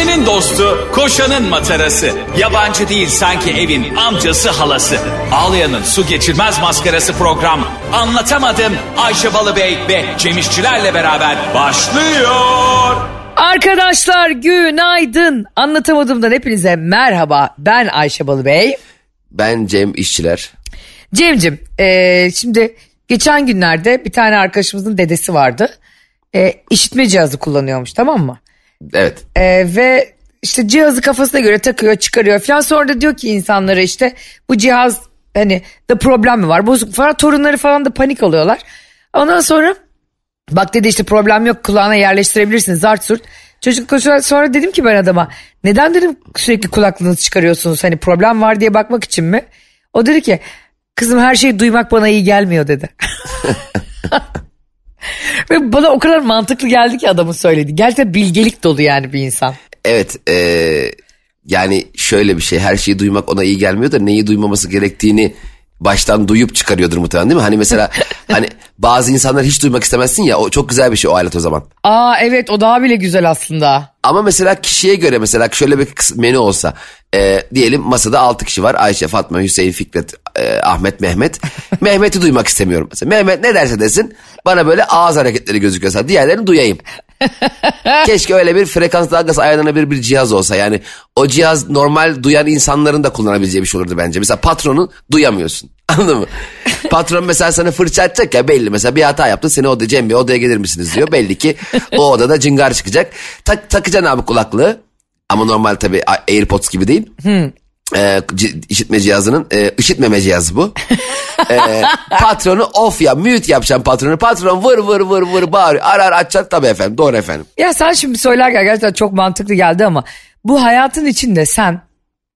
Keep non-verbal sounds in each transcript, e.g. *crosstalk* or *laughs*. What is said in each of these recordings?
Ayşe'nin dostu, koşanın matarası. Yabancı değil sanki evin amcası halası. Ağlayan'ın su geçirmez maskarası program. Anlatamadım Ayşe Balıbey ve Cemişçilerle beraber başlıyor. Arkadaşlar günaydın. Anlatamadığımdan hepinize merhaba. Ben Ayşe Balıbey. Ben Cem İşçiler. Cem'cim e, şimdi geçen günlerde bir tane arkadaşımızın dedesi vardı. E, işitme cihazı kullanıyormuş tamam mı? Evet. E, ve işte cihazı kafasına göre takıyor çıkarıyor falan. Sonra da diyor ki insanlara işte bu cihaz hani da problem mi var bozuk falan. Torunları falan da panik oluyorlar. Ondan sonra bak dedi işte problem yok kulağına yerleştirebilirsin zart surt. Çocuk koşuyor sonra dedim ki ben adama neden dedim sürekli kulaklığınızı çıkarıyorsunuz hani problem var diye bakmak için mi? O dedi ki kızım her şeyi duymak bana iyi gelmiyor dedi. *laughs* *laughs* Ve bana o kadar mantıklı geldi ki adamın söylediği. Gerçekten bilgelik dolu yani bir insan. Evet. eee, yani şöyle bir şey. Her şeyi duymak ona iyi gelmiyor da neyi duymaması gerektiğini baştan duyup çıkarıyordur muhtemelen değil mi? Hani mesela *laughs* hani bazı insanlar hiç duymak istemezsin ya o çok güzel bir şey o alet o zaman. Aa evet o daha bile güzel aslında. Ama mesela kişiye göre mesela şöyle bir menü olsa e, diyelim masada 6 kişi var Ayşe, Fatma, Hüseyin, Fikret, e, Ahmet, Mehmet. *laughs* Mehmet'i duymak istemiyorum mesela. Mehmet ne derse desin bana böyle ağız hareketleri gözüküyorsa diğerlerini duyayım. *laughs* Keşke öyle bir frekans dalgası ayarlanabilir bir cihaz olsa. Yani o cihaz normal duyan insanların da kullanabileceği bir şey olurdu bence. Mesela patronun duyamıyorsun. *laughs* Anladın mı? Patron mesela sana fırça atacak ya belli. Mesela bir hata yaptın seni odaya Cem Bey odaya gelir misiniz diyor. Belli ki o odada cıngar çıkacak. Tak, takacaksın abi kulaklığı. Ama normal tabii AirPods gibi değil. Ee, c- işitme cihazının e, işitmeme cihazı bu. Ee, patronu off ya mute yapacağım patronu. Patron vır vır vır vır bağırıyor. Arar açacak tabii efendim doğru efendim. Ya sen şimdi söylerken gerçekten çok mantıklı geldi ama bu hayatın içinde sen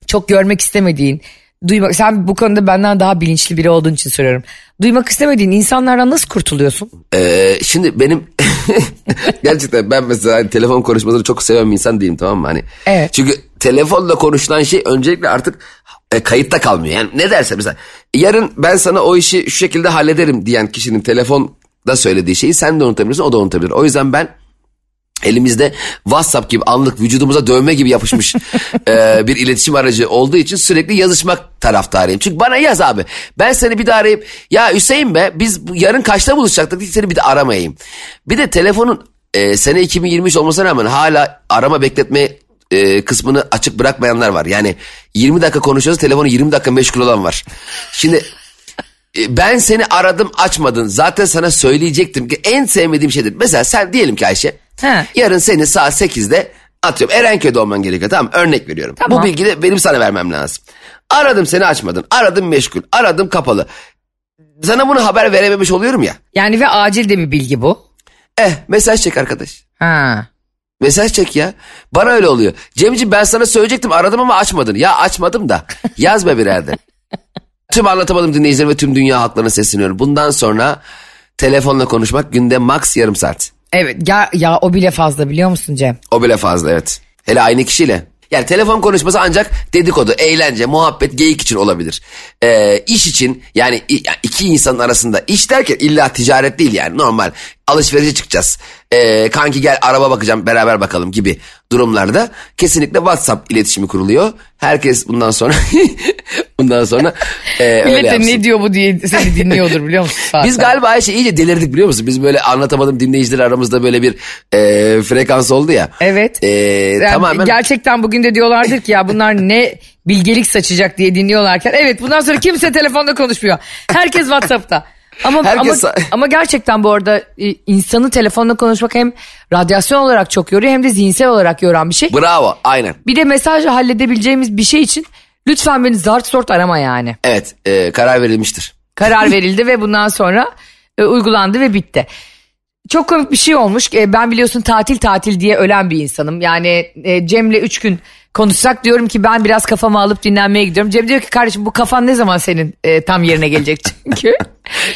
çok görmek istemediğin, duymak sen bu konuda benden daha bilinçli biri olduğun için soruyorum. Duymak istemediğin insanlardan nasıl kurtuluyorsun? Ee, şimdi benim *laughs* gerçekten ben mesela hani telefon konuşmaları çok seven bir insan değilim tamam mı? Hani Evet. Çünkü telefonla konuşulan şey öncelikle artık e, kayıtta kalmıyor. Yani ne derse mesela yarın ben sana o işi şu şekilde hallederim diyen kişinin telefonda söylediği şeyi sen de unutabilirsin o da unutabilir. O yüzden ben elimizde WhatsApp gibi anlık vücudumuza dövme gibi yapışmış *laughs* e, bir iletişim aracı olduğu için sürekli yazışmak taraftarıyım. Çünkü bana yaz abi. Ben seni bir daha arayıp ya Hüseyin be biz yarın kaçta buluşacaktık diye seni bir de aramayayım. Bir de telefonun e, sene 2023 olmasına rağmen hala arama bekletme e, kısmını açık bırakmayanlar var. Yani 20 dakika konuşuyoruz telefonu 20 dakika meşgul olan var. Şimdi e, ben seni aradım açmadın. Zaten sana söyleyecektim ki en sevmediğim şeydir. Mesela sen diyelim ki Ayşe. He. Yarın seni saat 8'de atıyorum Erenköy'de olman gerekiyor tamam? Örnek veriyorum. Tamam. Bu bilgiyi benim sana vermem lazım. Aradım seni açmadın. Aradım meşgul. Aradım kapalı. Sana bunu haber verememiş oluyorum ya. Yani ve acil de bir bilgi bu. Eh mesaj çek arkadaş. Ha. Mesaj çek ya. Bana öyle oluyor. Cemciğim ben sana söyleyecektim aradım ama açmadın. Ya açmadım da *laughs* yaz be birader. tüm anlatamadım dinleyicilerim ve tüm dünya halklarına sesleniyorum. Bundan sonra telefonla konuşmak günde max yarım saat. Evet ya, ya o bile fazla biliyor musun Cem? O bile fazla evet. Hele aynı kişiyle. Yani telefon konuşması ancak dedikodu, eğlence, muhabbet, geyik için olabilir. Ee, iş için yani iki insanın arasında iş derken illa ticaret değil yani normal alışverişe çıkacağız. Ee, kanki gel araba bakacağım beraber bakalım gibi durumlarda kesinlikle WhatsApp iletişimi kuruluyor. Herkes bundan sonra *laughs* bundan sonra e, öyle Millet yapsın. ne diyor bu diye seni dinliyordur biliyor musun? zaten? *laughs* Biz galiba Ayşe iyice delirdik biliyor musun? Biz böyle anlatamadım dinleyiciler aramızda böyle bir e, frekans oldu ya. Evet. E, Yani tamamen Gerçekten bugün de diyorlardır ki ya bunlar ne bilgelik saçacak diye dinliyorlarken. Evet bundan sonra kimse telefonda konuşmuyor. Herkes WhatsApp'ta. Ama, Herkes- ama, ama gerçekten bu arada e, insanı telefonla konuşmak hem radyasyon olarak çok yoruyor hem de zihinsel olarak yoran bir şey. bravo aynen. Bir de mesajla halledebileceğimiz bir şey için lütfen beni zart sort arama yani. Evet e, karar verilmiştir. Karar verildi ve bundan sonra e, uygulandı ve bitti. Çok komik bir şey olmuş. E, ben biliyorsun tatil tatil diye ölen bir insanım. Yani e, Cem'le üç gün konuşsak diyorum ki ben biraz kafamı alıp dinlenmeye gidiyorum. Cem diyor ki kardeşim bu kafan ne zaman senin e, tam yerine gelecek *laughs* çünkü. *laughs*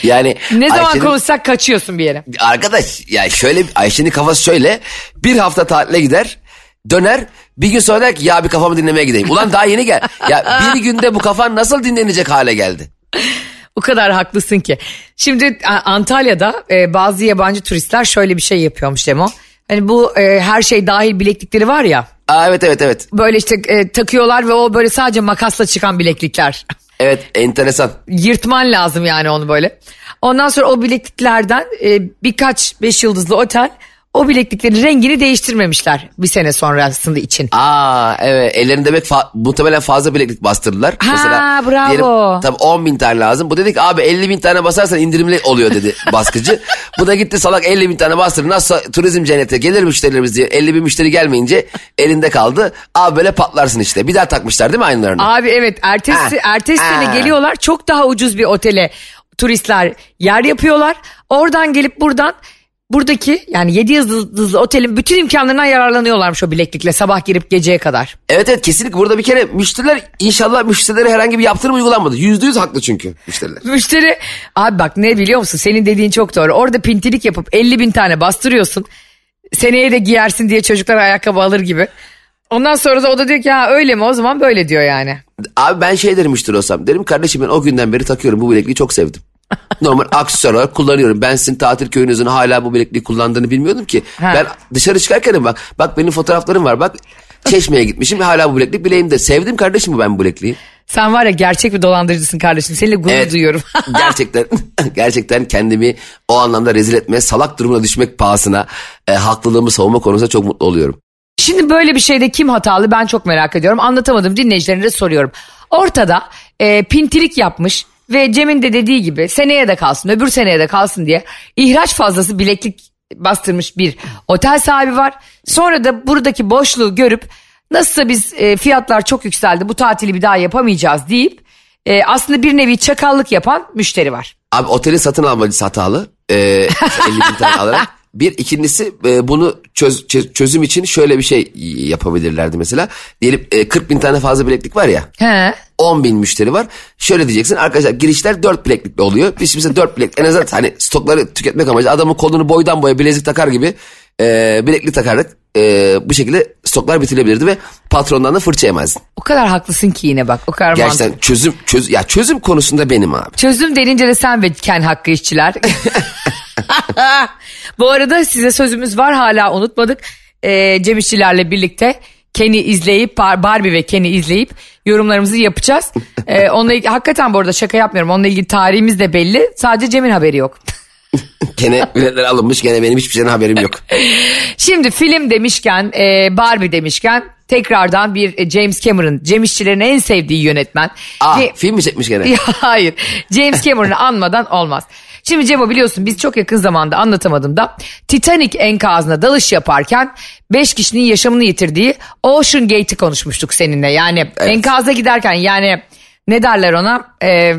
Yani ne zaman Ayşe'nin- konuşsak kaçıyorsun bir yere. Arkadaş ya şöyle Ayşe'nin kafası şöyle bir hafta tatile gider döner bir gün sonra der ki ya bir kafamı dinlemeye gideyim. Ulan daha yeni gel. Ya *laughs* bir günde bu kafan nasıl dinlenecek hale geldi? O kadar haklısın ki. Şimdi Antalya'da e, bazı yabancı turistler şöyle bir şey yapıyormuş Demo. Hani bu e, her şey dahil bileklikleri var ya. Aa, evet evet evet. Böyle işte e, takıyorlar ve o böyle sadece makasla çıkan bileklikler. Evet enteresan. Yırtman lazım yani onu böyle. Ondan sonra o bilekliklerden e, birkaç beş yıldızlı otel o bilekliklerin rengini değiştirmemişler bir sene sonrasında için. Aa evet ellerinde demek fa- muhtemelen fazla bileklik bastırdılar. Ha, bravo. Diyelim, tabii 10 bin tane lazım. Bu dedik abi 50 bin tane basarsan indirimli oluyor dedi *laughs* baskıcı. Bu da gitti salak 50 bin tane bastırdı. Nasıl turizm cennete gelir müşterilerimiz diye 50 bin müşteri gelmeyince elinde kaldı. Abi böyle patlarsın işte. Bir daha takmışlar değil mi aynılarını? Abi evet ertesi Ha, ertesi ha. sene geliyorlar çok daha ucuz bir otele turistler yer yapıyorlar. Oradan gelip buradan buradaki yani 7 yıldızlı otelin bütün imkanlarından yararlanıyorlarmış o bileklikle sabah girip geceye kadar. Evet evet kesinlikle burada bir kere müşteriler inşallah müşterilere herhangi bir yaptırım uygulanmadı. Yüzde yüz haklı çünkü müşteriler. Müşteri abi bak ne biliyor musun senin dediğin çok doğru orada pintilik yapıp 50 bin tane bastırıyorsun seneye de giyersin diye çocuklar ayakkabı alır gibi. Ondan sonra da o da diyor ki ha öyle mi o zaman böyle diyor yani. Abi ben şey derim müşteri olsam. Derim kardeşim ben o günden beri takıyorum bu bilekliği çok sevdim. Normal aksesuar olarak kullanıyorum. Ben sizin tatil köyünüzün hala bu bilekliği kullandığını bilmiyordum ki. Ha. Ben dışarı çıkarken bak bak benim fotoğraflarım var bak. Çeşme'ye gitmişim ve hala bu bileklik bileğimde. Sevdim kardeşim bu ben bu bilekliği. Sen var ya gerçek bir dolandırıcısın kardeşim seninle gurur Evet. duyuyorum. *laughs* gerçekten *laughs* gerçekten kendimi o anlamda rezil etmeye, salak durumuna düşmek pahasına e, haklılığımı savunma konusunda çok mutlu oluyorum. Şimdi böyle bir şeyde kim hatalı ben çok merak ediyorum. Anlatamadım dinleyicilerine de soruyorum. Ortada e, pintilik yapmış ve Cem'in de dediği gibi seneye de kalsın öbür seneye de kalsın diye ihraç fazlası bileklik bastırmış bir otel sahibi var. Sonra da buradaki boşluğu görüp nasılsa biz e, fiyatlar çok yükseldi bu tatili bir daha yapamayacağız deyip e, aslında bir nevi çakallık yapan müşteri var. Abi otelin satın almacısı hatalı. Ee, 50 bin tane alarak. Bir ikincisi e, bunu çöz, çö- çözüm için şöyle bir şey yapabilirlerdi mesela. Diyelim e, 40 bin tane fazla bileklik var ya. He. 10 bin müşteri var. Şöyle diyeceksin arkadaşlar girişler 4 bileklikle oluyor. Biz mesela 4 bilek en azından hani stokları tüketmek amacı adamın kolunu boydan boya bilezik takar gibi e, bileklik takardık. E, bu şekilde stoklar bitirebilirdi ve patrondan da fırça yemezdin. O kadar haklısın ki yine bak o kadar Gerçekten mantıklı. çözüm çöz ya çözüm konusunda benim abi. Çözüm denince de sen ve Ken Hakkı işçiler. *laughs* Bu arada size sözümüz var hala unutmadık. Ee, Cem İşçilerle birlikte Ken'i izleyip Bar- Barbie ve Ken'i izleyip yorumlarımızı yapacağız. Ee, onunla ilgili, hakikaten bu arada şaka yapmıyorum. Onunla ilgili tarihimiz de belli. Sadece Cem'in haberi yok. *laughs* Gene biletler alınmış gene benim hiçbir şeyden haberim yok. *laughs* Şimdi film demişken, e, Barbie demişken tekrardan bir e, James Cameron, Cem İşçilerin en sevdiği yönetmen. Aa Ce- film mi çekmiş gene? *laughs* Hayır. James Cameron'ı anmadan olmaz. Şimdi Cemo biliyorsun biz çok yakın zamanda anlatamadım da Titanic enkazına dalış yaparken 5 kişinin yaşamını yitirdiği Ocean Gate'i konuşmuştuk seninle. Yani enkaza giderken yani ne derler ona? Ee,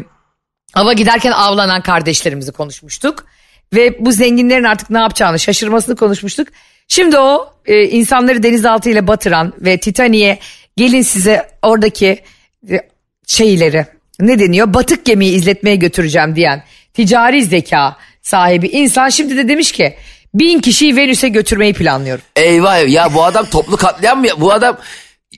ava giderken avlanan kardeşlerimizi konuşmuştuk. Ve bu zenginlerin artık ne yapacağını şaşırmasını konuşmuştuk. Şimdi o e, insanları denizaltı ile batıran ve Titanic'e gelin size oradaki e, şeyleri ne deniyor batık gemiyi izletmeye götüreceğim diyen ticari zeka sahibi insan şimdi de demiş ki bin kişiyi Venüs'e götürmeyi planlıyorum. Eyvah ya bu adam toplu katliam mı? Bu adam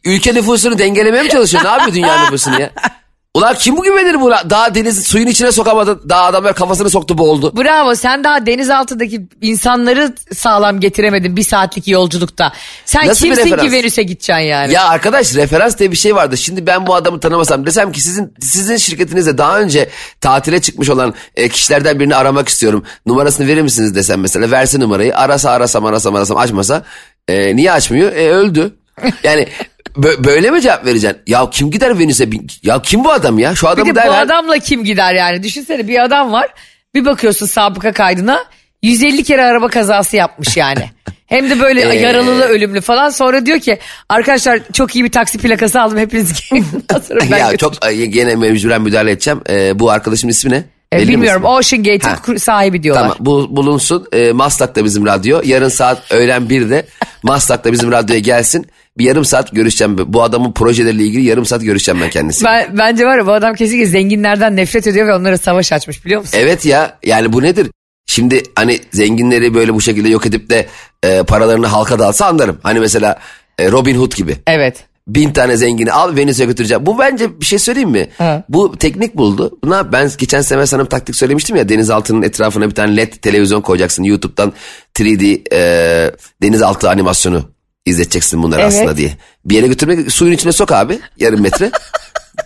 ülke nüfusunu dengelemeye mi çalışıyor? Ne yapıyor dünya nüfusunu ya? *laughs* Ulan kim bu güvenir buna? Daha deniz suyun içine sokamadı. Daha adamlar kafasını soktu boğuldu. Bravo sen daha denizaltındaki insanları sağlam getiremedin bir saatlik yolculukta. Sen Nasıl bir kimsin ki? Venüs'e gideceksin yani? Ya arkadaş referans diye bir şey vardı. Şimdi ben bu adamı tanımasam desem ki sizin sizin şirketinizde daha önce tatile çıkmış olan e, kişilerden birini aramak istiyorum. Numarasını verir misiniz desem mesela verse numarayı arasa arasam arasam arasam açmasa e, niye açmıyor? E, öldü. Yani böyle mi cevap vereceksin? Ya kim gider Venüs'e? Ya kim bu adam ya? Şu Bir adamı de bu adamla kim gider yani? Düşünsene bir adam var. Bir bakıyorsun sabıka kaydına 150 kere araba kazası yapmış yani. *laughs* Hem de böyle Ee. yaralılı ölümlü falan. Sonra diyor ki arkadaşlar çok iyi bir taksi plakası aldım hepiniz *laughs* gelin. *laughs* Ya çok gene mecburen müdahale edeceğim. Ee, bu arkadaşımın ismi ne? E, Belli mi bilmiyorum? Ocean Gate'in sahibi diyorlar. Tamam bu bulunsun. Ee, Maslak'ta bizim radyo. Yarın saat öğlen 1'de Maslak'ta bizim radyoya gelsin. Bir yarım saat görüşeceğim. Bu adamın projeleriyle ilgili yarım saat görüşeceğim ben kendisiyle. Ben, bence var ya bu adam kesinlikle zenginlerden nefret ediyor ve onlara savaş açmış biliyor musun? Evet ya yani bu nedir? Şimdi hani zenginleri böyle bu şekilde yok edip de e, paralarını halka dağıtsa anlarım. Hani mesela e, Robin Hood gibi. Evet. Bin tane zengini al Venüs'e götüreceğim. Bu bence bir şey söyleyeyim mi? Ha. Bu teknik buldu. Buna ben geçen sene sana bir taktik söylemiştim ya. Denizaltının etrafına bir tane led televizyon koyacaksın. YouTube'dan 3D e, denizaltı animasyonu izleteceksin bunları Evet. aslında diye. Bir yere götürmek suyun içine sok abi yarım metre. *laughs*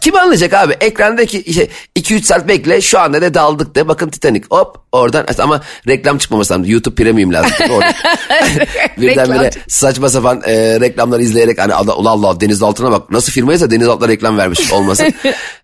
Kim anlayacak abi? Ekrandaki işte 2-3 saat bekle şu anda da daldık de bakın Titanic hop oradan ama reklam çıkmaması lazım. YouTube Premium lazım. Orada. *laughs* Birden böyle saçma sapan e, reklamları izleyerek hani Allah Allah, Allah denizaltına bak nasıl firmaysa denizaltına reklam vermiş olmasın. *laughs*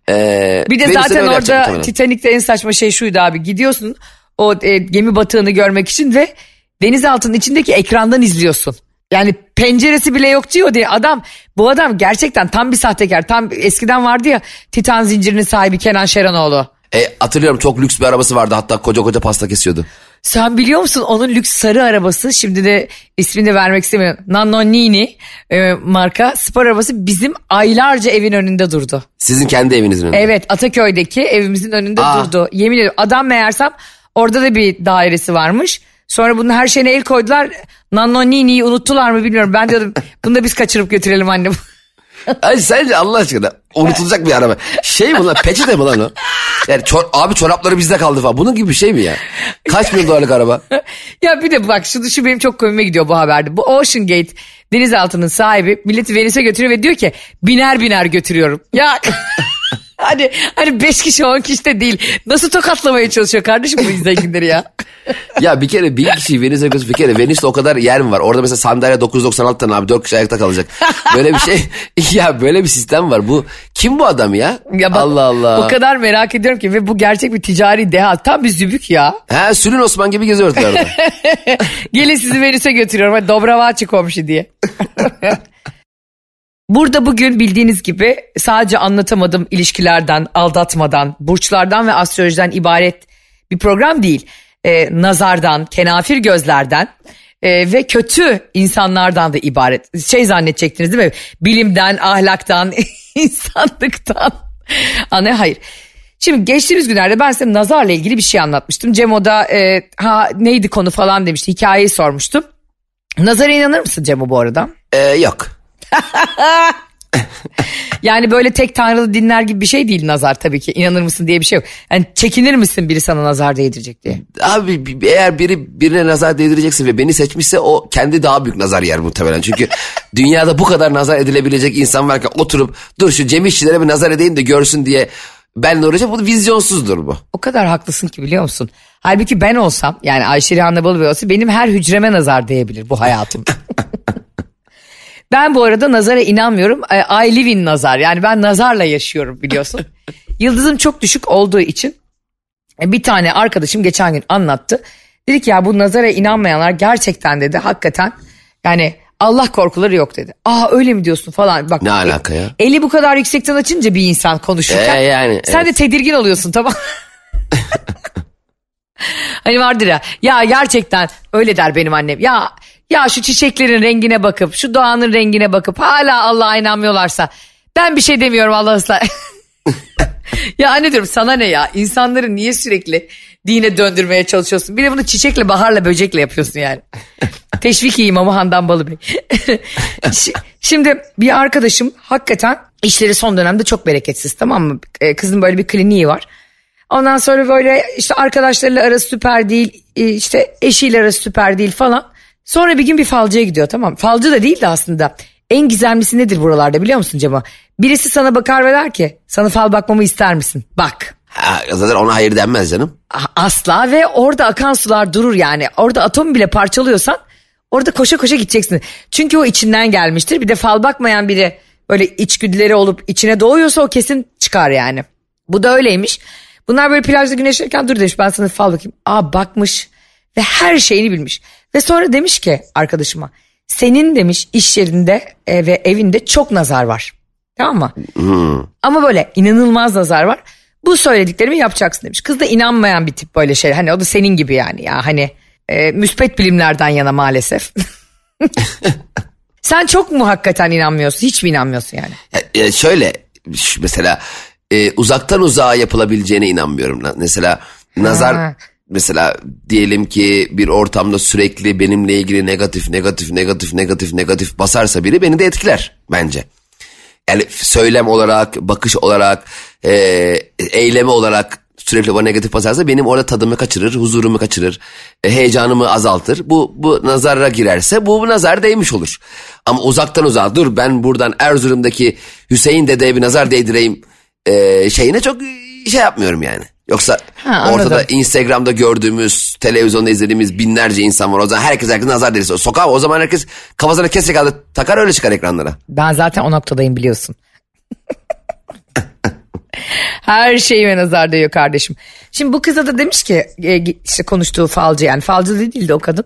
E, Bir de zaten orada. Titanic'te en saçma şey şuydu abi. Gidiyorsun o e, gemi batığını görmek için ve denizaltının içindeki ekrandan izliyorsun. Yani penceresi bile yok diyor diye adam bu adam gerçekten tam bir sahtekar. Tam eskiden vardı ya Titan zincirinin sahibi Kenan Şeranoğlu. E, hatırlıyorum çok lüks bir arabası vardı hatta koca koca pasta kesiyordu. Sen biliyor musun onun lüks sarı arabası şimdi de ismini de vermek istemiyorum. Nannonini e, marka spor arabası bizim aylarca evin önünde durdu. Sizin kendi evinizin önünde. Evet Ataköy'deki evimizin önünde Aa. durdu. Yemin ediyorum adam meğersem orada da bir dairesi varmış. Sonra bunun her şeyine el koydular. Nannonini'yi unuttular mı bilmiyorum. Ben diyordum *laughs* bunu da biz kaçırıp götürelim annem. *laughs* Ay sence Allah aşkına unutulacak bir araba. Şey mi lan peçete mi lan o? Yani çor- abi çorapları bizde kaldı falan. Bunun gibi bir şey mi ya? Kaç milyon dolarlık araba? *laughs* ya bir de bak şu, şu benim çok komiğime gidiyor bu haberde. Bu Ocean Gate denizaltının sahibi milleti Venüs'e götürüyor ve diyor ki biner biner götürüyorum. Ya hani hani 5 kişi 10 kişi de değil. Nasıl tokatlamaya çalışıyor kardeşim bu zenginleri ya? *laughs* Ya bir kere bir kişi Venüs'e götür. Bir kere Venüs'te o kadar yer mi var? Orada mesela sandalye 996 tane abi 4 kişi ayakta kalacak. Böyle bir şey. *laughs* ya böyle bir sistem var. Bu kim bu adam ya? Ya bak, Allah Allah. O kadar merak ediyorum ki ve bu gerçek bir ticari deha. Tam bir zübük ya. He Sülün Osman gibi geziyor ortalarda. *laughs* Gelin sizi Venüs'e götürüyorum. Hadi Dobravaçı komşu diye. Burada bugün bildiğiniz gibi sadece anlatamadım ilişkilerden, aldatmadan, burçlardan ve astrolojiden ibaret bir program değil. Ee, nazardan, kenafir gözlerden e, ve kötü insanlardan da ibaret. Şey zannedecektiniz değil mi? Bilimden, ahlaktan, *laughs* insanlıktan. Anne hayır. Şimdi geçtiğimiz günlerde ben size nazarla ilgili bir şey anlatmıştım. Cemo'da e, ha neydi konu falan demişti. Hikayeyi sormuştum. Nazara inanır mısın Cemo bu arada? Ee, yok. *laughs* Yani böyle tek tanrılı dinler gibi bir şey değil nazar tabii ki. İnanır mısın diye bir şey yok. Yani çekinir misin biri sana nazar değdirecek diye? Abi bi- eğer biri birine nazar değdirecekse ve beni seçmişse o kendi daha büyük nazar yer muhtemelen. Çünkü *laughs* dünyada bu kadar nazar edilebilecek insan varken oturup dur şu Cem İşçilere bir nazar edeyim de görsün diye benle uğraşacak. Bu vizyonsuzdur bu. O kadar haklısın ki biliyor musun? Halbuki ben olsam yani Ayşe Rihanna Balıbey olsa benim her hücreme nazar değebilir bu hayatım. *laughs* ben bu arada nazara inanmıyorum. I I live in nazar yani ben nazarla yaşıyorum biliyorsun. *laughs* Yıldızım çok düşük olduğu için e, bir tane arkadaşım geçen gün anlattı. Dedi ki ya bu nazara inanmayanlar gerçekten dedi hakikaten yani Allah korkuları yok dedi. Aa öyle mi diyorsun falan. Bak, Ne alaka ya? Eli bu kadar yüksekten açınca bir insan konuşurken Ee, yani, sen de tedirgin oluyorsun tamam. *laughs* hani vardır ya ya gerçekten öyle der benim annem. Ya ya şu çiçeklerin rengine bakıp şu doğanın rengine bakıp hala Allah'a inanmıyorlarsa ben bir şey demiyorum Allah ıslah. *laughs* ya anne diyorum sana ne ya insanları niye sürekli dine döndürmeye çalışıyorsun? Bir de bunu çiçekle baharla böcekle yapıyorsun yani. Teşvik imamı Handan Balıbey. *laughs* Şi- Şimdi bir arkadaşım hakikaten işleri son dönemde çok bereketsiz tamam mı? Ee, Kızın böyle bir kliniği var. Ondan sonra böyle işte arkadaşlarıyla arası süper değil, e, işte eşiyle arası süper değil falan. Sonra bir gün bir falcıya gidiyor tamam. Falcı da değil de aslında. En gizemlisi nedir buralarda biliyor musun Cema? Birisi sana bakar ve der ki sana fal bakmamı ister misin? Bak. Ha, zaten ona hayır denmez canım. A- Asla ve orada akan sular durur yani. Orada atom bile parçalıyorsan orada koşa koşa gideceksin. Çünkü o içinden gelmiştir. Bir de fal bakmayan biri böyle içgüdüleri olup içine doğuyorsa o kesin çıkar yani. Bu da öyleymiş. Bunlar böyle plajda güneşlerken dur demiş ben sana fal bakayım. Aa bakmış ve her şeyini bilmiş. Ve sonra demiş ki arkadaşıma senin demiş iş yerinde e, ve evinde çok nazar var. Tamam mı? Ama böyle inanılmaz nazar var. Bu söylediklerimi yapacaksın demiş. Kız da inanmayan bir tip böyle şey. Hani o da senin gibi yani. Ya hani e, müspet bilimlerden yana maalesef. *laughs* Sen çok mu hakikaten inanmıyorsun? Hiç mi inanmıyorsun yani? Ya, ya şöyle mesela e, uzaktan uzağa yapılabileceğine inanmıyorum. Na- Mesela nazar Ha. Mesela diyelim ki bir ortamda sürekli benimle ilgili negatif negatif negatif negatif negatif basarsa biri beni de etkiler bence. Yani söylem olarak, bakış olarak, e, eylemi olarak sürekli bana negatif basarsa benim orada tadımı kaçırır, huzurumu kaçırır, e, heyecanımı azaltır. Bu, bu nazara girerse bu, bu nazar değmiş olur. Ama uzaktan uzağa dur ben buradan Erzurum'daki Hüseyin dedeye bir nazar değdireyim e, şeyine çok şey yapmıyorum yani. Yoksa Ha, anladım. ortada Instagram'da gördüğümüz, televizyonda izlediğimiz binlerce insan var. O zaman herkes herkes nazar delisi. Sokağa o zaman herkes kafasına kesik aldı takar öyle çıkar ekranlara. Ben zaten o noktadayım biliyorsun. Her şeyime nazar değiyor kardeşim. Şimdi bu kıza da demiş ki e, işte konuştuğu falcı yani falcı değil de o kadın.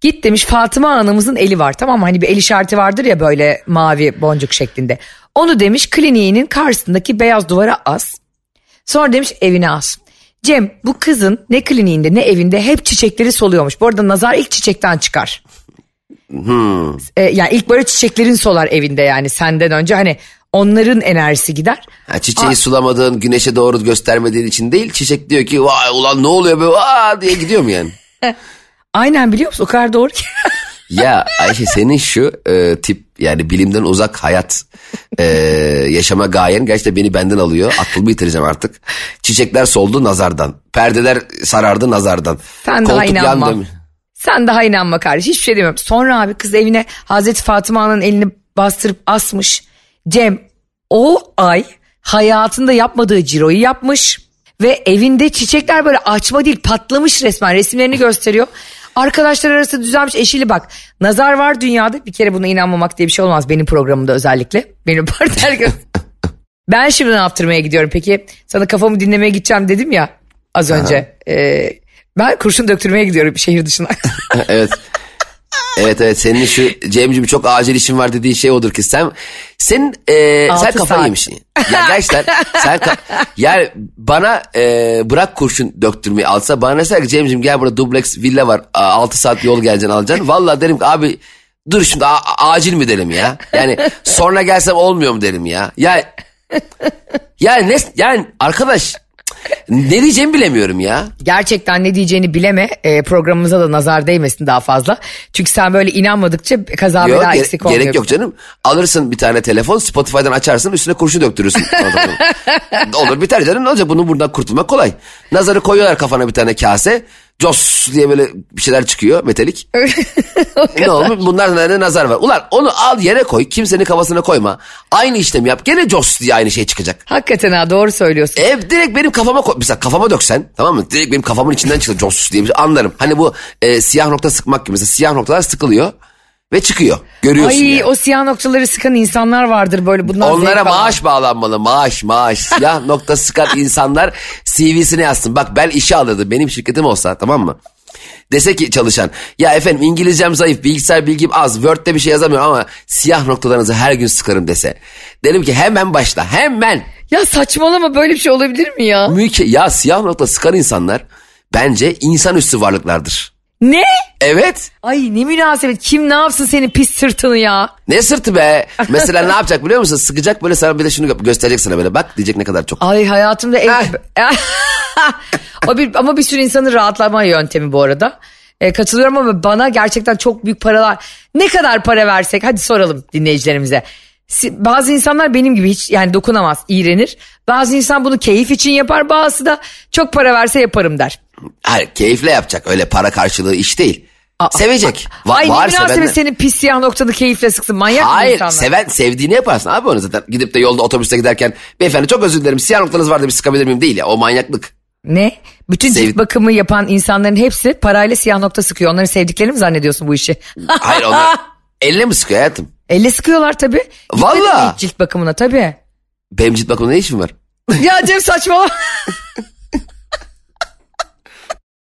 Git demiş Fatıma anamızın eli var tamam mı? Hani bir el işareti vardır ya böyle mavi boncuk şeklinde. Onu demiş kliniğinin karşısındaki beyaz duvara as. Sonra demiş evine as. Cem bu kızın ne kliniğinde ne evinde hep çiçekleri soluyormuş. Bu arada nazar ilk çiçekten çıkar. E, yani ilk böyle çiçeklerin solar evinde yani senden önce hani onların enerjisi gider. Ha, çiçeği sulamadığın, güneşe doğru göstermediğin için değil. Çiçek diyor ki vay ulan ne oluyor be vaa diye gidiyor mu yani? *laughs* Aynen biliyor musun o kadar doğru ki. ya Ayşe senin şu e, tip yani bilimden uzak hayat e, yaşama gayen gerçekten beni benden alıyor. Aklımı bitireceğim artık. Çiçekler soldu nazardan. Perdeler sarardı nazardan. Sen daha Koltuk inanma. yandı. Sen daha inanma kardeş hiçbir şey demiyorum. Sonra abi kız evine Hazreti Fatıma'nın elini bastırıp asmış. Cem o ay hayatında yapmadığı ciroyu yapmış. Ve evinde çiçekler böyle açma değil patlamış resmen resimlerini gösteriyor. Arkadaşlar arası düzelmiş eşiyle bak. Nazar var dünyada bir kere buna inanmamak diye bir şey olmaz benim programımda özellikle. Benim *laughs* partner Ben şimdi ne yaptırmaya gidiyorum peki? Sana kafamı dinlemeye gideceğim dedim ya az önce. Ee, ben kurşun döktürmeye gidiyorum şehir dışına. *laughs* evet. Evet evet senin şu Cem'ciğim çok acil işin var dediği şey odur ki sen sen e, Altı sen kafayı saat. yemişsin. Ya gerçekten sen ka- *laughs* yani bana e, bırak kurşun döktürmeyi alsa bana deser ki Cem'ciğim gel burada dubleks villa var 6 saat yol geleceksin alacaksın. Vallahi derim ki abi dur şimdi a- acil mi derim ya. Yani sonra gelsem olmuyor mu derim ya. Ya ya ne yani arkadaş ne diyeceğimi bilemiyorum ya. Gerçekten ne diyeceğini bileme. Ee, programımıza da nazar değmesin daha fazla. Çünkü sen böyle inanmadıkça kaza Yok, bela eksik olmuyor. gerek yok canım. Alırsın bir tane telefon Spotify'dan açarsın üstüne kurşun döktürürsün. *laughs* Olur biter canım ne olacak bunun buradan kurtulmak kolay. Nazarı koyuyorlar kafana bir tane kase. Jos diye böyle bir şeyler çıkıyor metalik. *laughs* ne olmuş bunlar ne nazar var. Ulan onu al yere koy kimsenin kafasına koyma. Aynı işlemi yap gene Jos diye aynı şey çıkacak. Hakikaten ha doğru söylüyorsun. Ev direkt benim kafama koy. Mesela kafama döksen tamam mı? Direkt benim kafamın içinden çıksa Jos diye bir şey anlarım. Hani bu e, siyah nokta sıkmak gibi. Mesela siyah noktalar sıkılıyor ve çıkıyor. Görüyorsun Ay yani. o siyah noktaları sıkan insanlar vardır böyle bunlar Onlara maaş bağlanmalı maaş maaş. *laughs* Siyah nokta sıkan insanlar CV'sine yazsın. Bak ben işe alırdım benim şirketim olsa tamam mı? Dese ki çalışan ya efendim İngilizcem zayıf bilgisayar bilgim az Word'de bir şey yazamıyorum ama siyah noktalarınızı her gün sıkarım dese. Derim ki hemen başla hemen. Ya saçmalama böyle bir şey olabilir mi ya? Müke ya siyah nokta sıkan insanlar bence insanüstü varlıklardır. Ne? Evet. Ay ne münasebet kim ne yapsın senin pis sırtını ya? Ne sırtı be. Mesela ne yapacak biliyor musun? Sıkacak böyle sana bir de şunu gö- gösterecek sana böyle. Bak diyecek ne kadar çok. Ay hayatımda ev... *laughs* o bir, ama bir sürü insanın rahatlama yöntemi bu arada. E, katılıyorum ama bana gerçekten çok büyük paralar... Ne kadar para versek hadi soralım dinleyicilerimize. Bazı insanlar benim gibi hiç yani dokunamaz, iğrenir. Bazı insan bunu keyif için yapar, bazısı da çok para verse yaparım der. Hayır keyifle yapacak öyle para karşılığı iş değil. Sevecek. Va- Ay var sevenler. senin pis siyah noktanı keyifle sıksın manyak mı Hayır insanlar? seven sevdiğini yaparsın abi onu zaten. Gidip de yolda otobüste giderken beyefendi çok özür dilerim siyah noktanız vardı bir sıkabilir miyim değil ya o manyaklık. Ne? Bütün Sev- cilt bakımı yapan insanların hepsi parayla siyah nokta sıkıyor. Onların sevdiklerini mi zannediyorsun bu işi? Hayır onlar *laughs* elle mi sıkıyor hayatım? Elle sıkıyorlar tabii. Hiç cilt bakımına tabii. Benim cilt bakımında ne işim var? *laughs* ya Cem saçmalama.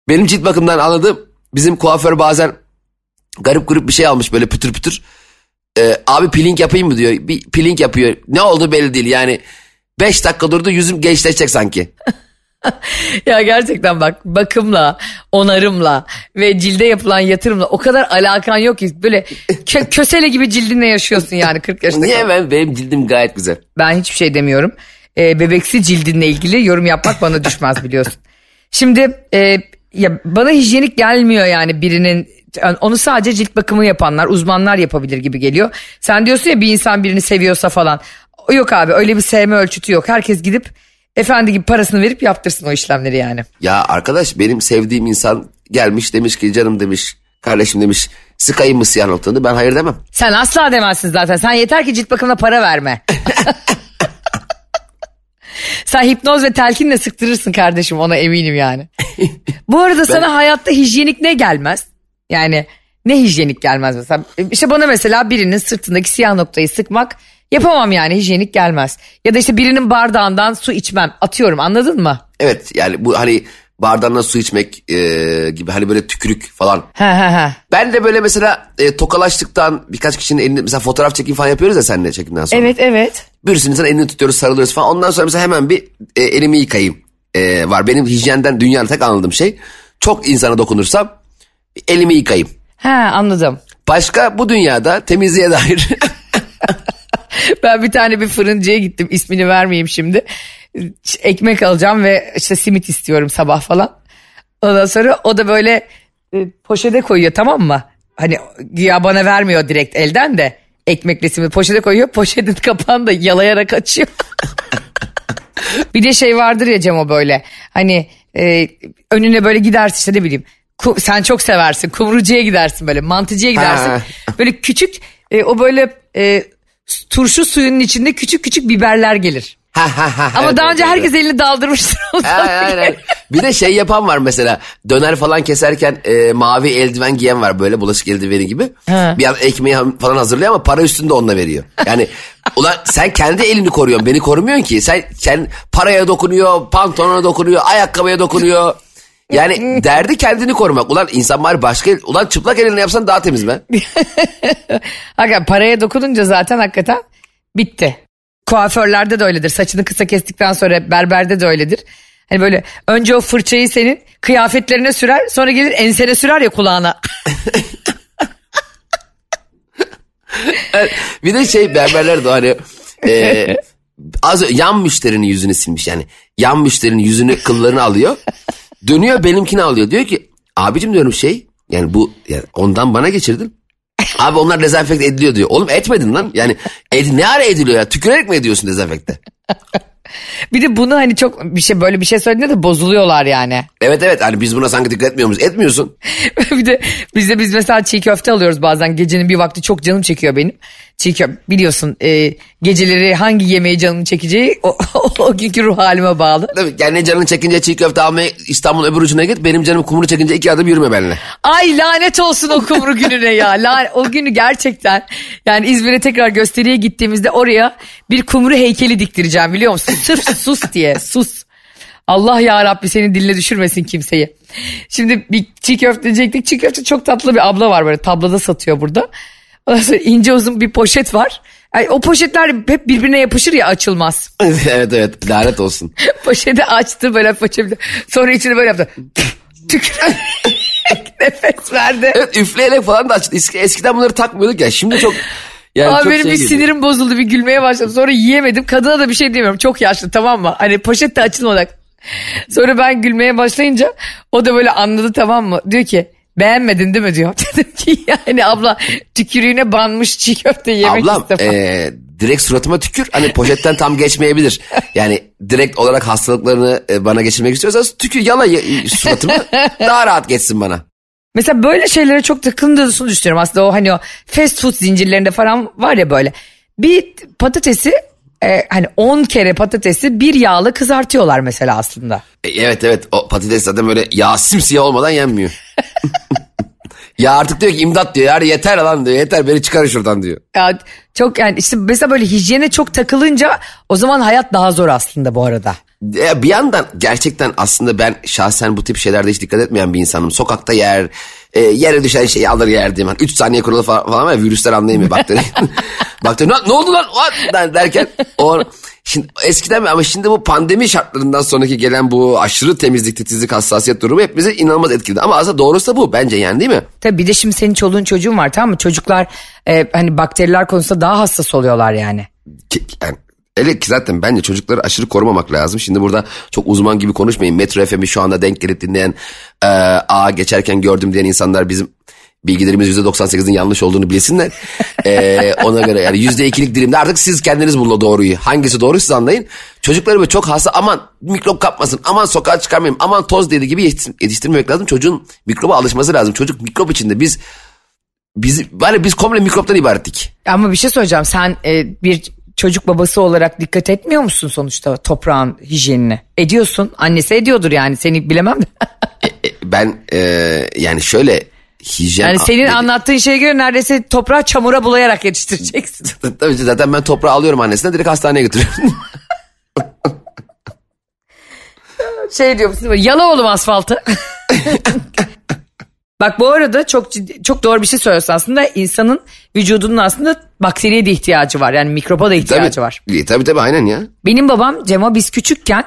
Benim cilt bakımından anladığım bizim kuaför bazen garip grup bir şey almış böyle pütür pütür. Ee, abi peeling yapayım mı diyor. Bir peeling yapıyor. Ne oldu belli değil yani. 5 dakika durdu yüzüm gençleşecek sanki. *laughs* ya gerçekten bak bakımla, onarımla ve cilde yapılan yatırımla o kadar alakan yok ki. Böyle kö- *laughs* kösele gibi cildinle yaşıyorsun yani 40 yaşında. Niye ben benim cildim gayet güzel. Ben hiçbir şey demiyorum. Ee, bebeksi cildinle ilgili yorum yapmak bana düşmez biliyorsun. *laughs* Şimdi e, ya bana hijyenik gelmiyor yani birinin yani onu sadece cilt bakımı yapanlar, uzmanlar yapabilir gibi geliyor. Sen diyorsun ya bir insan birini seviyorsa falan. Yok abi öyle bir sevme ölçütü yok. Herkes gidip efendi gibi parasını verip yaptırsın o işlemleri yani. Ya arkadaş benim sevdiğim insan gelmiş demiş ki canım demiş kardeşim demiş sıkayım mı siyah noktanı ben hayır demem. Sen asla demezsin zaten. Sen yeter ki cilt bakımına para verme. *laughs* Sen hipnoz ve telkinle sıktırırsın kardeşim ona eminim yani. Bu arada *laughs* sana hayatta hijyenik ne gelmez? Yani ne hijyenik gelmez mesela? İşte bana mesela birinin sırtındaki siyah noktayı sıkmak yapamam yani hijyenik gelmez. Ya da işte birinin bardağından su içmem atıyorum anladın mı? Evet yani bu hani bardağından su içmek e, gibi hani böyle tükürük falan. He he he. Ben de böyle mesela e, tokalaştıktan birkaç kişinin elini mesela fotoğraf çekim falan yapıyoruz ya seninle çekimden sonra. Evet evet. Birisinin insan elini tutuyoruz sarılıyoruz falan. Ondan sonra mesela hemen bir e, elimi yıkayayım e, var. Benim hijyenden dünyada tek anladığım şey çok insana dokunursam elimi yıkayayım. He anladım. Başka bu dünyada temizliğe dair *laughs* Ben bir tane bir fırıncıya gittim ismini vermeyeyim şimdi. Ekmek alacağım ve işte simit istiyorum sabah falan. Ondan sonra o da böyle e, poşete koyuyor tamam mı? Hani ya bana vermiyor direkt elden de ekmekle simit poşete koyuyor. Poşetin *laughs* kapağını da yalayarak açıyor. *laughs* bir de şey vardır ya Cem o böyle hani e, önüne böyle gidersin işte ne bileyim. Sen çok seversin kumrucuya gidersin böyle mantıcıya gidersin. Ha. Böyle küçük e, o böyle e, turşu suyunun içinde küçük küçük biberler gelir. Ama daha önce herkes elini daldırmıştır. aynen. Bir de şey yapan var mesela döner falan keserken e, mavi eldiven giyen var böyle bulaşık eldiveni gibi. Ha. Bir an ekmeği falan hazırlıyor ama para üstünde onunla veriyor. Yani ulan sen kendi elini koruyorsun beni korumuyorsun ki. Sen, sen paraya dokunuyor, pantolona dokunuyor, ayakkabıya dokunuyor. Yani *laughs* derdi kendini korumak. Ulan insan bari başka el, ulan çıplak elinle yapsan daha temiz be. *laughs* Hakikaten paraya dokununca zaten hakikaten bitti. Kuaförlerde de öyledir. Saçını kısa kestikten sonra berberde de öyledir. Hani böyle önce o fırçayı senin kıyafetlerine sürer sonra gelir ensene sürer ya kulağına. *laughs* Bir de şey berberler de hani e, az yan müşterinin yüzünü silmiş yani. Yan müşterinin yüzünü kıllarını alıyor. Dönüyor benimkini alıyor. Diyor ki abicim diyorum şey yani bu yani ondan bana geçirdin. *laughs* Abi onlar dezenfekte ediliyor diyor. Oğlum etmedin lan. Yani ed, ne ara ediliyor ya? Tükürerek mi ediyorsun dezenfekte? *laughs* Bir de bunu hani çok bir şey böyle bir şey söylediğinde de bozuluyorlar yani. Evet evet hani biz buna sanki dikkat etmiyor muyuz? Etmiyorsun. *laughs* bir de bizde biz mesela çiğ köfte alıyoruz bazen gecenin bir vakti çok canım çekiyor benim. Çiğ köfte biliyorsun e, geceleri hangi yemeği canım çekeceği o, *laughs* o günkü ruh halime bağlı. Tabii yani ne canın çekince çiğ köfte almaya İstanbul'un öbür ucuna git. Benim canım kumru çekince iki adım yürüme benimle. Ay lanet olsun o kumru gününe ya. La, o günü gerçekten yani İzmir'e tekrar gösteriye gittiğimizde oraya bir kumru heykeli diktireceğim biliyor musun? Sırf sus diye sus. Allah ya Rabbi senin diline düşürmesin kimseyi. Şimdi bir çiğ köfte diyecektik. Çiğ köfte çok tatlı bir abla var böyle tabloda satıyor burada. İnce uzun bir poşet var. Ay, o poşetler hep birbirine yapışır ya açılmaz. *laughs* evet evet lanet olsun. *laughs* Poşeti açtı böyle poşeti. Sonra içine böyle yaptı. Tükürerek *laughs* nefes verdi. Evet üfleyerek falan da açtı. Eski- Eskiden bunları takmıyorduk ya şimdi çok... Yani Abi çok benim şey bir geliyor. sinirim bozuldu bir gülmeye başladım. Sonra yiyemedim. Kadına da bir şey demiyorum. Çok yaşlı tamam mı? Hani poşet de açılmadı. Sonra ben gülmeye başlayınca o da böyle anladı tamam mı? Diyor ki beğenmedin değil mi diyor. *laughs* Dedim ki yani abla tükürüğüne banmış çiğ köfte yemek Ablam istemem. e, direkt suratıma tükür. Hani poşetten tam geçmeyebilir. Yani direkt olarak hastalıklarını e, bana geçirmek istiyorsan tükür yala y- suratıma *laughs* daha rahat geçsin bana. Mesela böyle şeylere çok takıldığını düşünüyorum aslında o hani o fast food zincirlerinde falan var ya böyle. Bir patatesi e, hani 10 kere patatesi bir yağla kızartıyorlar mesela aslında. E, evet evet o patates zaten böyle yağ simsiyah olmadan yenmiyor. Ya artık diyor ki imdat diyor. Yani yeter lan diyor. Yeter beni çıkarın şuradan diyor. Ya çok yani işte mesela böyle hijyene çok takılınca o zaman hayat daha zor aslında bu arada. E, bir yandan gerçekten aslında ben şahsen bu tip şeylerde hiç dikkat etmeyen bir insanım. Sokakta yer, e, yere düşen şeyi alır yer diyeyim. 3 saniye kuralı falan, falan var ya virüsler anlayamıyor bakteri. *laughs* bakteri ne, ne oldu lan What? Der- derken o Şimdi eskiden ama şimdi bu pandemi şartlarından sonraki gelen bu aşırı temizlik, titizlik, hassasiyet durumu hepimizi inanılmaz etkiledi. Ama aslında doğrusu da bu bence yani değil mi? Tabii bir de şimdi senin çoluğun çocuğun var tamam mı? Çocuklar e, hani bakteriler konusunda daha hassas oluyorlar yani. Yani Öyle ki zaten bence çocukları aşırı korumamak lazım. Şimdi burada çok uzman gibi konuşmayın. Metro FM'i şu anda denk gelip dinleyen e, A geçerken gördüm diyen insanlar bizim bilgilerimiz %98'in yanlış olduğunu bilsinler. Ee, *laughs* ona göre yani %2'lik dilimde artık siz kendiniz bulun doğruyu. Hangisi doğru siz anlayın. Çocukları böyle çok hasta aman mikrop kapmasın aman sokağa çıkarmayayım aman toz dedi gibi yetiştirmemek lazım. Çocuğun mikroba alışması lazım. Çocuk mikrop içinde biz biz var biz komple mikroptan ibarettik. Ama bir şey söyleyeceğim sen e, bir çocuk babası olarak dikkat etmiyor musun sonuçta toprağın hijyenine? Ediyorsun. Annesi ediyordur yani seni bilemem de. ben e, yani şöyle hijyen... Yani senin dedi. anlattığın şeye göre neredeyse toprağı çamura bulayarak yetiştireceksin. *laughs* Tabii zaten ben toprağı alıyorum annesinden direkt hastaneye götürüyorum. *laughs* şey diyor musun? Yala oğlum asfaltı. *laughs* Bak bu arada çok ciddi, çok doğru bir şey söylüyorsun aslında insanın vücudunun aslında bakteriye de ihtiyacı var yani mikroba da ihtiyacı tabii, var. Tabii tabii aynen ya. Benim babam Cema biz küçükken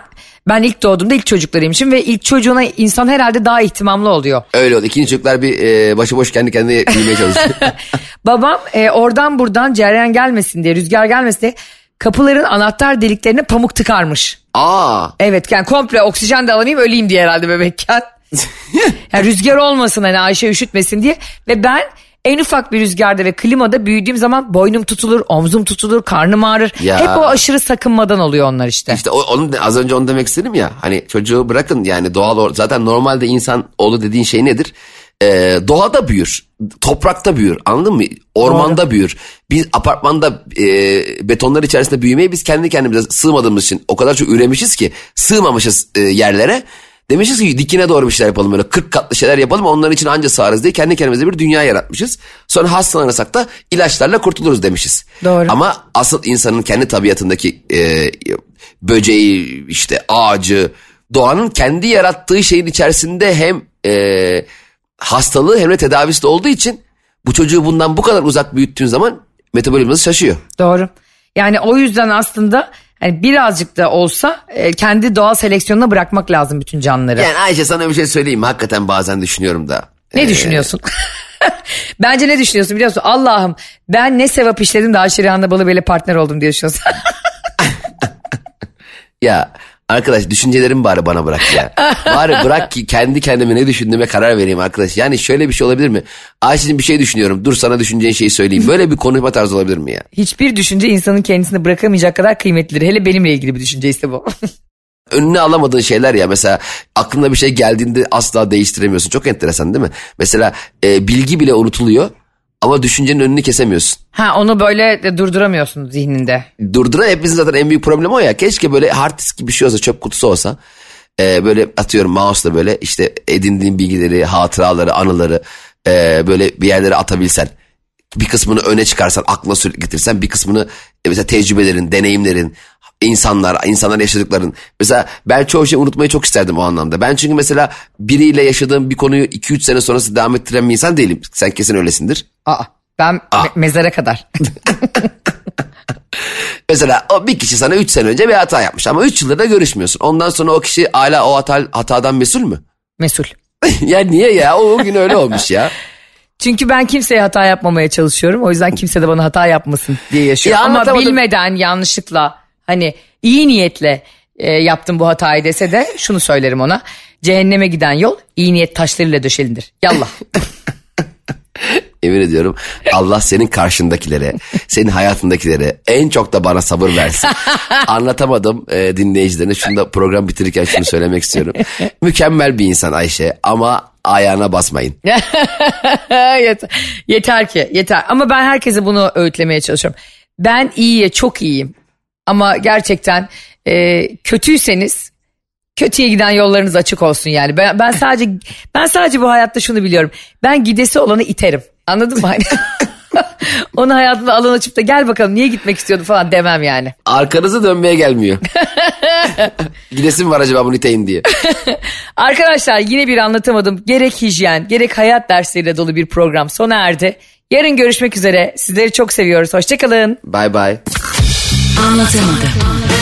ben ilk doğduğumda ilk çocuklarıymışım ve ilk çocuğuna insan herhalde daha ihtimamlı oluyor. Öyle oldu. İkinci çocuklar bir e, başıboş kendi kendine büyümeye çalışıyor. *laughs* Babam e, oradan buradan cereyan gelmesin diye rüzgar gelmesin diye kapıların anahtar deliklerine pamuk tıkarmış. Aa. Evet yani komple oksijen de alamayayım öleyim diye herhalde bebekken. Yani rüzgar olmasın hani Ayşe üşütmesin diye. Ve ben en ufak bir rüzgarda ve klimada büyüdüğüm zaman boynum tutulur, omzum tutulur, karnım ağrır. Ya. Hep o aşırı sakınmadan oluyor onlar işte. İşte o, onu az önce onu demek istedim ya. Hani çocuğu bırakın yani doğal zaten normalde insan oğlu dediğin şey nedir? Ee, doğada büyür, toprakta büyür anladın mı? Ormanda Doğru. büyür. Biz apartmanda e, betonlar içerisinde büyümeyi biz kendi kendimize sığmadığımız için o kadar çok üremişiz ki sığmamışız e, yerlere. Demişiz ki dikine doğru bir şeyler yapalım böyle 40 katlı şeyler yapalım onların için anca sağırız diye kendi kendimize bir dünya yaratmışız. Sonra hastalanırsak da ilaçlarla kurtuluruz demişiz. Doğru. Ama asıl insanın kendi tabiatındaki e, böceği işte ağacı doğanın kendi yarattığı şeyin içerisinde hem e, hastalığı hem de tedavisi de olduğu için bu çocuğu bundan bu kadar uzak büyüttüğün zaman metabolizması şaşıyor. Doğru. Yani o yüzden aslında yani birazcık da olsa e, kendi doğal seleksiyonuna bırakmak lazım bütün canlıları. Yani Ayşe sana bir şey söyleyeyim mi? Hakikaten bazen düşünüyorum da. Ne ee... düşünüyorsun? *laughs* Bence ne düşünüyorsun biliyor musun? Allah'ım ben ne sevap işledim de Ayşe Rihanna Balıbey'le partner oldum diye düşünüyorsun. ya Arkadaş düşüncelerimi bari bana bırak ya. bari bırak ki kendi kendime ne düşündüğüme karar vereyim arkadaş. Yani şöyle bir şey olabilir mi? Ayşe'cim bir şey düşünüyorum. Dur sana düşüneceğin şeyi söyleyeyim. Böyle bir konuşma tarzı olabilir mi ya? Hiçbir düşünce insanın kendisini bırakamayacak kadar kıymetlidir. Hele benimle ilgili bir düşünce ise bu. *laughs* önüne alamadığın şeyler ya mesela aklına bir şey geldiğinde asla değiştiremiyorsun. Çok enteresan değil mi? Mesela e, bilgi bile unutuluyor ama düşüncenin önünü kesemiyorsun. Ha onu böyle durduramıyorsun zihninde. Durduran hepimizin zaten en büyük problemi o ya. Keşke böyle hard disk gibi bir şey olsa çöp kutusu olsa. E, böyle atıyorum mouse'la böyle işte edindiğin bilgileri, hatıraları, anıları e, böyle bir yerlere atabilsen. Bir kısmını öne çıkarsan, aklına sürekli getirsen bir kısmını e, mesela tecrübelerin, deneyimlerin, insanlar, insanlar yaşadıkların. Mesela ben çoğu şey unutmayı çok isterdim o anlamda. Ben çünkü mesela biriyle yaşadığım bir konuyu 2-3 sene sonrası devam ettiren bir insan değilim. Sen kesin öylesindir. Aa, ben Aa. Me- mezara kadar. *laughs* Mesela o bir kişi sana 3 sene önce bir hata yapmış ama 3 yıldır da görüşmüyorsun. Ondan sonra o kişi hala o hata, hatadan mesul mü? *laughs* Mesul. *laughs* ya niye ya? O, o gün öyle olmuş ya. Çünkü ben kimseye hata yapmamaya çalışıyorum. O yüzden kimse de bana hata yapmasın diye yaşıyorum. Ya Ama bilmeden yanlışlıkla hani iyi niyetle e, yaptım bu hatayı dese de şunu söylerim ona. Cehenneme giden yol iyi niyet taşlarıyla döşelindir. Yallah. *laughs* Emin ediyorum Allah senin karşındakilere, senin hayatındakilere en çok da bana sabır versin. Anlatamadım e, dinleyicilerine. Şunu da program bitirirken şunu söylemek istiyorum. Mükemmel bir insan Ayşe ama ayağına basmayın. *laughs* yeter, yeter ki yeter. Ama ben herkese bunu öğütlemeye çalışıyorum. Ben iyiye çok iyiyim. Ama gerçekten e, kötüyseniz kötüye giden yollarınız açık olsun yani. Ben, ben sadece ben sadece bu hayatta şunu biliyorum. Ben gidesi olanı iterim. Anladın mı? *laughs* Onu hayatında alan açıp da gel bakalım niye gitmek istiyordu falan demem yani. Arkanızı dönmeye gelmiyor. *laughs* Gidesim var acaba bunu iteyim diye. *laughs* Arkadaşlar yine bir anlatamadım. Gerek hijyen gerek hayat dersleriyle dolu bir program sona erdi. Yarın görüşmek üzere. Sizleri çok seviyoruz. Hoşçakalın. Bye bye. Anlatamadım.